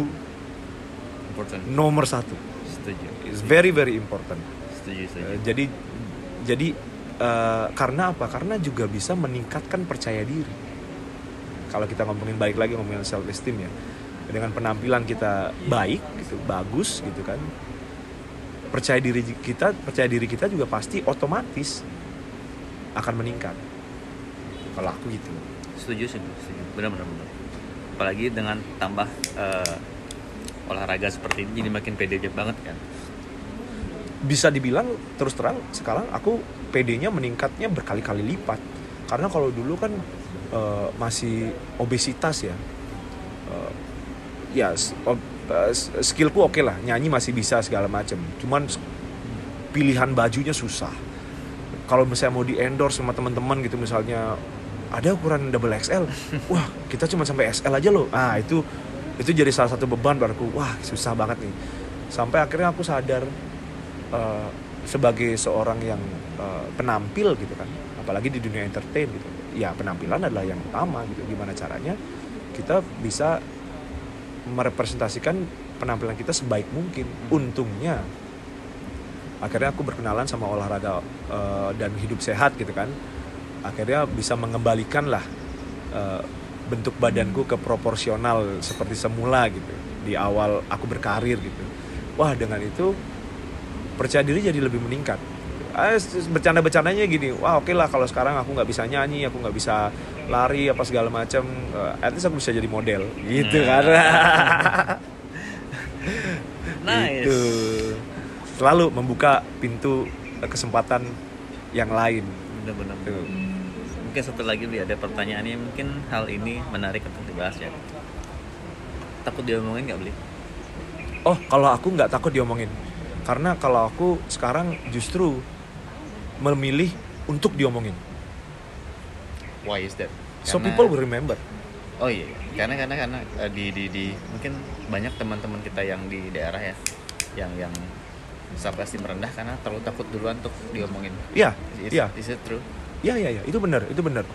Important. nomor satu Setuju. is very very important Setuju, setuju. Eh, jadi jadi eh, karena apa? Karena juga bisa meningkatkan percaya diri. Kalau kita ngomongin balik lagi ngomongin self esteem ya, dengan penampilan kita baik gitu, bagus gitu kan, percaya diri kita, percaya diri kita juga pasti otomatis akan meningkat. Kalau aku gitu. setuju sih setuju. Benar benar benar. Apalagi dengan tambah eh, olahraga seperti ini jadi makin pede banget kan. Bisa dibilang terus terang sekarang aku PD-nya meningkatnya berkali-kali lipat. Karena kalau dulu kan eh, masih obesitas ya. Eh, ya eh, skillku oke lah nyanyi masih bisa segala macam cuman pilihan bajunya susah. Kalau misalnya mau di endorse sama teman-teman gitu misalnya ada ukuran double XL wah kita cuma sampai SL aja loh. Ah itu itu jadi salah satu beban baruku wah susah banget nih. Sampai akhirnya aku sadar eh, sebagai seorang yang eh, penampil gitu kan apalagi di dunia entertain gitu. Ya penampilan adalah yang utama gitu. Gimana caranya kita bisa merepresentasikan penampilan kita sebaik mungkin. Untungnya akhirnya aku berkenalan sama olahraga eh, dan hidup sehat gitu kan. Akhirnya bisa mengembalikan lah eh, bentuk badanku ke proporsional seperti semula gitu. Di awal aku berkarir gitu. Wah dengan itu percaya diri jadi lebih meningkat Ah, bercanda bercandanya gini wah oke lah kalau sekarang aku nggak bisa nyanyi aku nggak bisa lari apa segala macam eh, at least aku bisa jadi model. Gitu Nah. kan. Nice. Gitu. selalu membuka pintu kesempatan yang lain. Benar benar Tuh. mungkin satu lagi ada pertanyaan ini mungkin hal ini menarik untuk dibahas ya. Takut diomongin nggak beli oh kalau aku nggak takut diomongin. Karena kalau aku sekarang justru memilih untuk diomongin why is that so Karena- people will remember Oh iya, karena karena karena eh, di di di mungkin banyak teman-teman kita yang di daerah ya, yang yang self esteem rendah karena terlalu takut duluan untuk diomongin. Iya, Is, iya. is it true? Iya iya iya itu benar itu benar.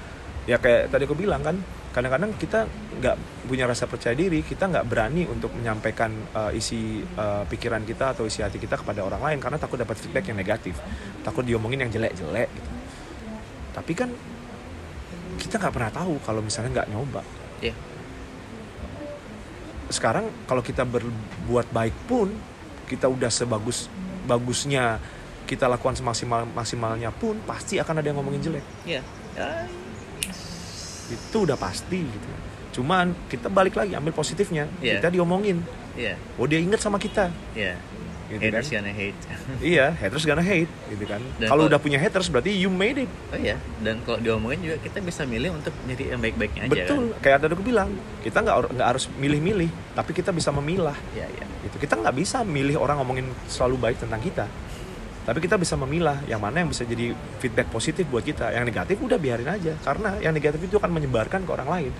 Ya kayak tadi aku bilang kan kadang-kadang kita nggak punya rasa percaya diri kita nggak berani untuk menyampaikan uh, isi uh, pikiran kita atau isi hati kita kepada orang lain karena takut dapat feedback yang negatif takut diomongin yang jelek-jelek gitu. tapi kan kita nggak pernah tahu kalau misalnya nggak nyoba Iya. sekarang kalau kita berbuat baik pun kita udah sebagus bagusnya kita lakukan semaksimal maksimalnya pun pasti akan ada yang ngomongin jelek Iya. Itu udah pasti gitu cuman kita balik lagi ambil positifnya Iya. kita diomongin Iya. oh dia inget sama kita Iya. gitu Haters kan gonna hate. iya haters gonna hate gitu kan kalau udah punya haters berarti you made it Oh iya, dan kalau diomongin juga kita bisa milih untuk jadi yang baik-baiknya aja betul kayak tadi aku bilang kita nggak nggak harus milih-milih tapi kita bisa memilah kan. Iya, iya. gitu kita nggak bisa milih orang ngomongin selalu baik tentang kita tapi kita bisa memilah yang mana yang bisa jadi feedback positif buat kita yang negatif udah biarin aja karena yang negatif itu akan menyebarkan ke orang lain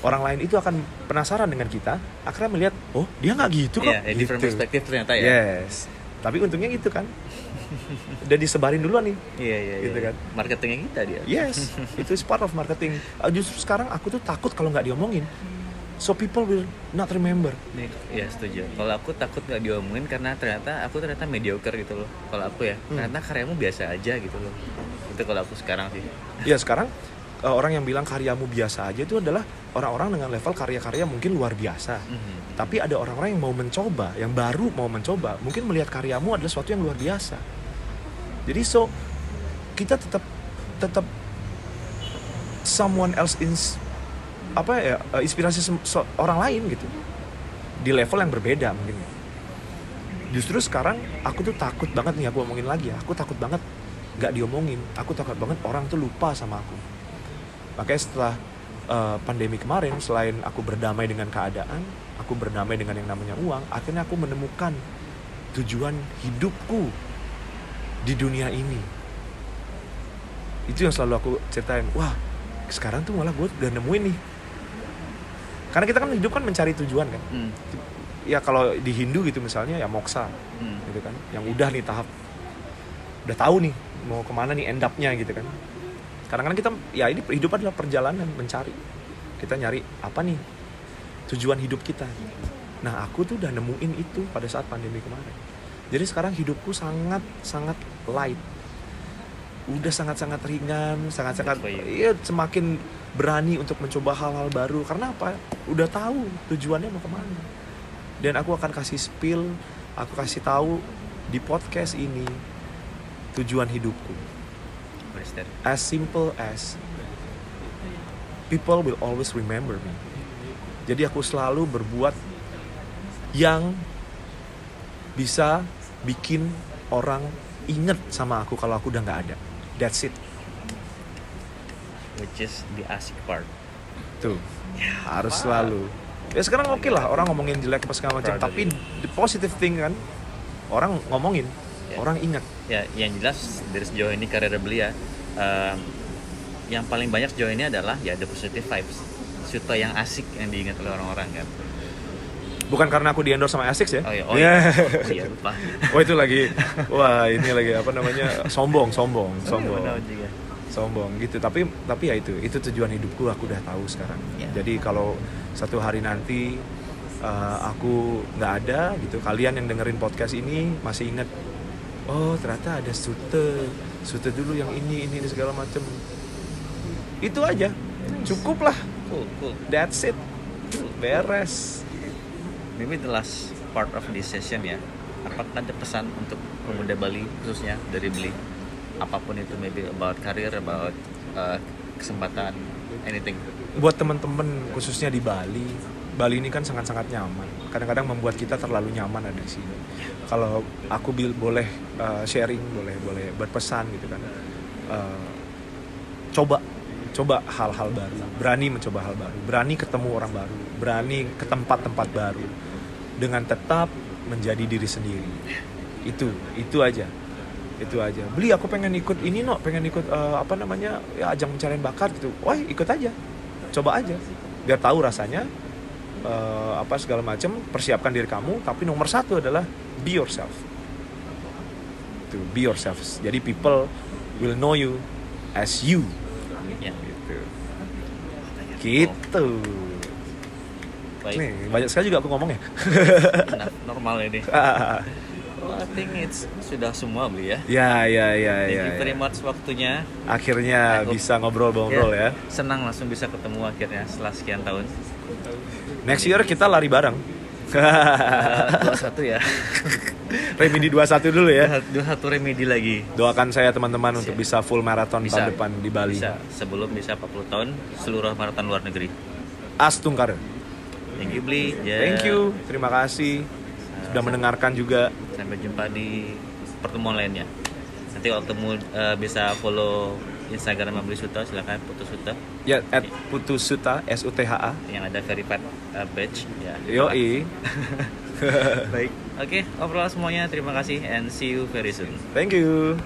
orang lain itu akan penasaran dengan kita akhirnya melihat oh dia nggak gitu kok Iya, ya, different Gitu. perspektif ternyata ya. yes tapi untungnya gitu kan udah disebarin duluan nih Iya, iya, Gitu iya. kan. Marketingnya kita dia. yes itu is part of marketing justru sekarang aku tuh takut kalau nggak diomongin so people will not remember Nih, ya setuju. Kalau aku takut nggak diomongin karena ternyata aku ternyata mediocre gitu loh. Kalau aku ya, Hmm. ternyata karyamu biasa aja gitu loh. Itu kalau aku sekarang sih. Ya sekarang uh, orang yang bilang karyamu biasa aja itu adalah orang-orang dengan level karya-karya mungkin luar biasa. Mhm. Tapi ada orang-orang yang mau mencoba, yang baru mau mencoba, mungkin melihat karyamu adalah sesuatu yang luar biasa. Jadi so kita tetap tetap someone else ins apa ya uh, inspirasi orang lain gitu di level yang berbeda mungkin. Justru sekarang aku tuh takut banget nih aku ngomongin lagi ya. Aku takut banget nggak diomongin. Aku takut banget orang tuh lupa sama aku. Makanya setelah uh, pandemi kemarin, selain aku berdamai dengan keadaan, aku berdamai dengan yang namanya uang, akhirnya aku menemukan tujuan hidupku di dunia ini. Itu yang selalu aku ceritain. Wah, sekarang tuh malah gue udah nemuin nih. Karena kita kan hidup kan mencari tujuan kan. Hmm. Ya kalau di Hindu gitu misalnya ya moksa Hmm. gitu kan. Yang udah nih tahap udah tahu nih mau ke mana nih end up-nya gitu kan. Kadang-kadang kita ya ini hidup adalah perjalanan mencari. Kita nyari apa nih tujuan hidup kita. Nah aku tuh udah nemuin itu pada saat pandemi kemarin. Jadi sekarang hidupku sangat sangat light. Udah sangat-sangat ringan, sangat-sangat for you. iya semakin berani untuk mencoba hal-hal baru. Karena apa? Udah tahu tujuannya mau ke mana. Dan aku akan kasih spill, aku kasih tahu di podcast ini tujuan hidupku. As simple as people will always remember me. Jadi aku selalu berbuat yang bisa bikin orang inget sama aku kalau aku udah nggak ada. That's it. Which is the asik part. Tuh. Harus selalu. Ya sekarang oke lah orang ngomongin jelek pas segala macam, tapi the positive thing kan orang ngomongin, Ya. orang ingat. Ya, yang jelas dari sejauh ini karir Belia um, yang paling banyak sejauh ini adalah ya the positive vibes. Suto yang asik yang diingat oleh orang-orang kan. Bukan karena aku di endorse sama Asics ya. Oh iya, oh Iya. iya. Oh iya, lupa. Oh itu lagi, wah ini lagi apa namanya sombong, sombong, Oh, iya, sombong, sombong gitu. Tapi tapi ya itu, itu tujuan hidupku aku udah tahu sekarang. Ya. Jadi kalau satu hari nanti uh, aku nggak ada gitu, kalian yang dengerin podcast ini masih ingat, oh ternyata ada sute, sute dulu yang ini ini ini segala macem. Itu aja, cukup lah. Cool, cool. That's it, beres. Maybe the last part of this session ya. Apakah ada pesan untuk pemuda Bali khususnya dari Beli? Apa pun itu, maybe about career, about uh, kesempatan, anything. buat teman-teman khususnya di Bali Bali ini kan sangat-sangat nyaman. Kadang-kadang membuat kita terlalu nyaman ada di sini. Kalau aku bil boleh uh, sharing boleh boleh berpesan gitu kan. Uh, coba coba hal-hal baru. Berani mencoba hal baru. Berani ketemu orang baru. Berani ke tempat-tempat baru dengan tetap menjadi diri sendiri. Itu itu aja. Itu aja. Beli aku pengen ikut ini no pengen ikut eh, apa namanya ya ajang pencarian bakat gitu. Wah ikut aja. Coba aja. Biar tahu rasanya eh, apa segala macam persiapkan diri kamu. Tapi nomor satu adalah be yourself. To be yourself. Jadi people will know you as you. Ya, gitu. Gitu baik. nih banyak sekali juga aku ngomong ya Enough, normal ini. Well, I think it's sudah semua beli ya. Ya, ya, ya, Thank ya. you very ya. much waktunya. Akhirnya Aku- bisa ngobrol-ngobrol ya. Senang langsung bisa ketemu akhirnya setelah sekian tahun. Next year kita lari bareng. Dua satu ya. Remedi 21 dulu ya. Dua satu remedi lagi. Doakan saya teman-teman untuk bisa full marathon Bisa. tahun depan di Bali. Bisa sebelum bisa 40 tahun seluruh maraton luar negeri. Astungkar. Thank you Bli. Ya. Thank you. Terima kasih sudah mendengarkan juga. Sampai jumpa di pertemuan lainnya. Nanti kalau ketemu eh, bisa follow Instagram Bli Suta silakan Putus Suta Ya at Putusuta S U T H A. yang ada verified eh, badge ya. Yoi. Baik. Oke, overall semuanya terima kasih and see you very soon. Thank you.